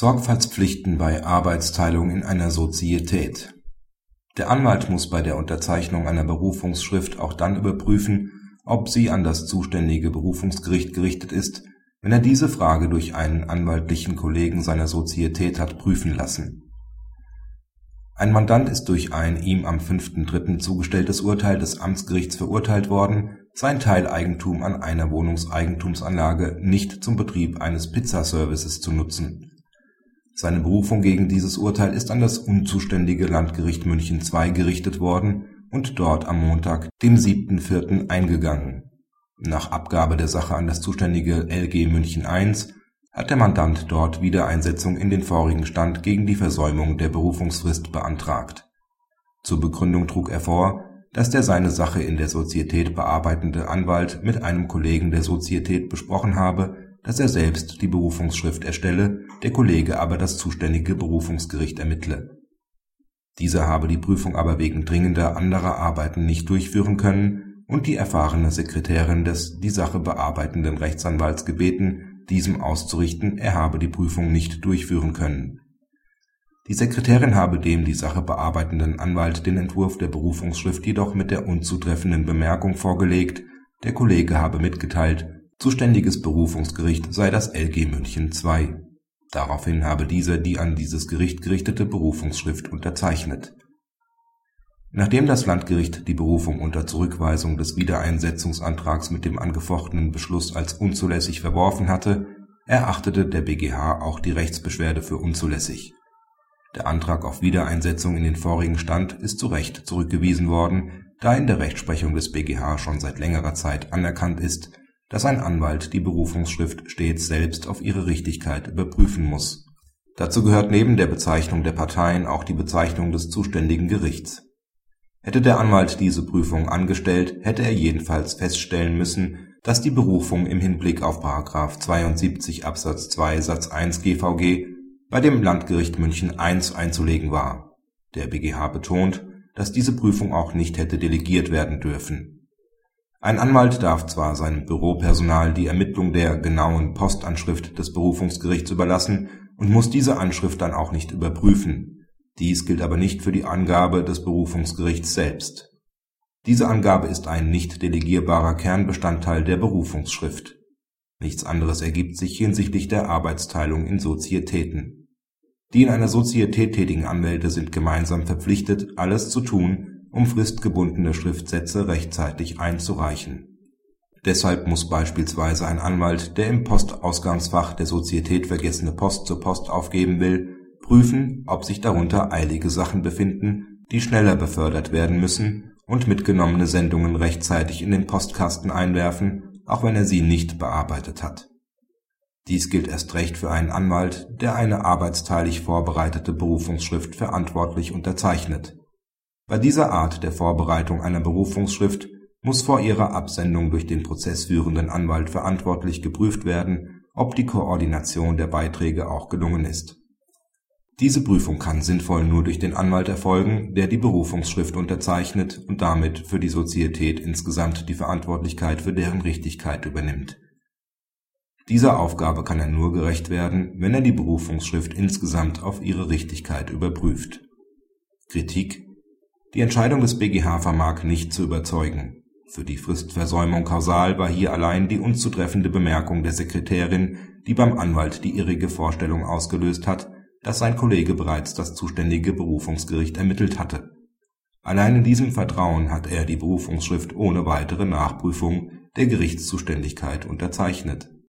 Sorgfaltspflichten bei Arbeitsteilung in einer Sozietät Der Anwalt muss bei der Unterzeichnung einer Berufungsschrift auch dann überprüfen, ob sie an das zuständige Berufungsgericht gerichtet ist, wenn er diese Frage durch einen anwaltlichen Kollegen seiner Sozietät hat prüfen lassen. Ein Mandant ist durch ein ihm am 5.3. zugestelltes Urteil des Amtsgerichts verurteilt worden, sein Teileigentum an einer Wohnungseigentumsanlage nicht zum Betrieb eines Pizzaservices zu nutzen seine Berufung gegen dieses Urteil ist an das unzuständige Landgericht München II gerichtet worden und dort am Montag, dem 7.4. eingegangen. Nach Abgabe der Sache an das zuständige LG München I hat der Mandant dort Wiedereinsetzung in den vorigen Stand gegen die Versäumung der Berufungsfrist beantragt. Zur Begründung trug er vor, dass der seine Sache in der Sozietät bearbeitende Anwalt mit einem Kollegen der Sozietät besprochen habe dass er selbst die Berufungsschrift erstelle, der Kollege aber das zuständige Berufungsgericht ermittle. Dieser habe die Prüfung aber wegen dringender anderer Arbeiten nicht durchführen können und die erfahrene Sekretärin des die Sache bearbeitenden Rechtsanwalts gebeten, diesem auszurichten, er habe die Prüfung nicht durchführen können. Die Sekretärin habe dem die Sache bearbeitenden Anwalt den Entwurf der Berufungsschrift jedoch mit der unzutreffenden Bemerkung vorgelegt, der Kollege habe mitgeteilt Zuständiges Berufungsgericht sei das LG München II. Daraufhin habe dieser die an dieses Gericht gerichtete Berufungsschrift unterzeichnet. Nachdem das Landgericht die Berufung unter Zurückweisung des Wiedereinsetzungsantrags mit dem angefochtenen Beschluss als unzulässig verworfen hatte, erachtete der BGH auch die Rechtsbeschwerde für unzulässig. Der Antrag auf Wiedereinsetzung in den vorigen Stand ist zu Recht zurückgewiesen worden, da in der Rechtsprechung des BGH schon seit längerer Zeit anerkannt ist dass ein Anwalt die Berufungsschrift stets selbst auf ihre Richtigkeit überprüfen muss. Dazu gehört neben der Bezeichnung der Parteien auch die Bezeichnung des zuständigen Gerichts. Hätte der Anwalt diese Prüfung angestellt, hätte er jedenfalls feststellen müssen, dass die Berufung im Hinblick auf § 72 Absatz 2 Satz 1 GVG bei dem Landgericht München I einzulegen war. Der BGH betont, dass diese Prüfung auch nicht hätte delegiert werden dürfen ein Anwalt darf zwar seinem Büropersonal die Ermittlung der genauen Postanschrift des Berufungsgerichts überlassen und muss diese Anschrift dann auch nicht überprüfen, dies gilt aber nicht für die Angabe des Berufungsgerichts selbst. Diese Angabe ist ein nicht delegierbarer Kernbestandteil der Berufungsschrift. Nichts anderes ergibt sich hinsichtlich der Arbeitsteilung in Sozietäten. Die in einer Sozietät tätigen Anwälte sind gemeinsam verpflichtet, alles zu tun um fristgebundene Schriftsätze rechtzeitig einzureichen. Deshalb muss beispielsweise ein Anwalt, der im Postausgangsfach der Sozietät vergessene Post zur Post aufgeben will, prüfen, ob sich darunter eilige Sachen befinden, die schneller befördert werden müssen, und mitgenommene Sendungen rechtzeitig in den Postkasten einwerfen, auch wenn er sie nicht bearbeitet hat. Dies gilt erst recht für einen Anwalt, der eine arbeitsteilig vorbereitete Berufungsschrift verantwortlich unterzeichnet bei dieser Art der Vorbereitung einer Berufungsschrift muss vor ihrer Absendung durch den prozessführenden Anwalt verantwortlich geprüft werden, ob die Koordination der Beiträge auch gelungen ist. Diese Prüfung kann sinnvoll nur durch den Anwalt erfolgen, der die Berufungsschrift unterzeichnet und damit für die Sozietät insgesamt die Verantwortlichkeit für deren Richtigkeit übernimmt. Dieser Aufgabe kann er nur gerecht werden, wenn er die Berufungsschrift insgesamt auf ihre Richtigkeit überprüft. Kritik die Entscheidung des BGH vermag nicht zu überzeugen. Für die Fristversäumung kausal war hier allein die unzutreffende Bemerkung der Sekretärin, die beim Anwalt die irrige Vorstellung ausgelöst hat, dass sein Kollege bereits das zuständige Berufungsgericht ermittelt hatte. Allein in diesem Vertrauen hat er die Berufungsschrift ohne weitere Nachprüfung der Gerichtszuständigkeit unterzeichnet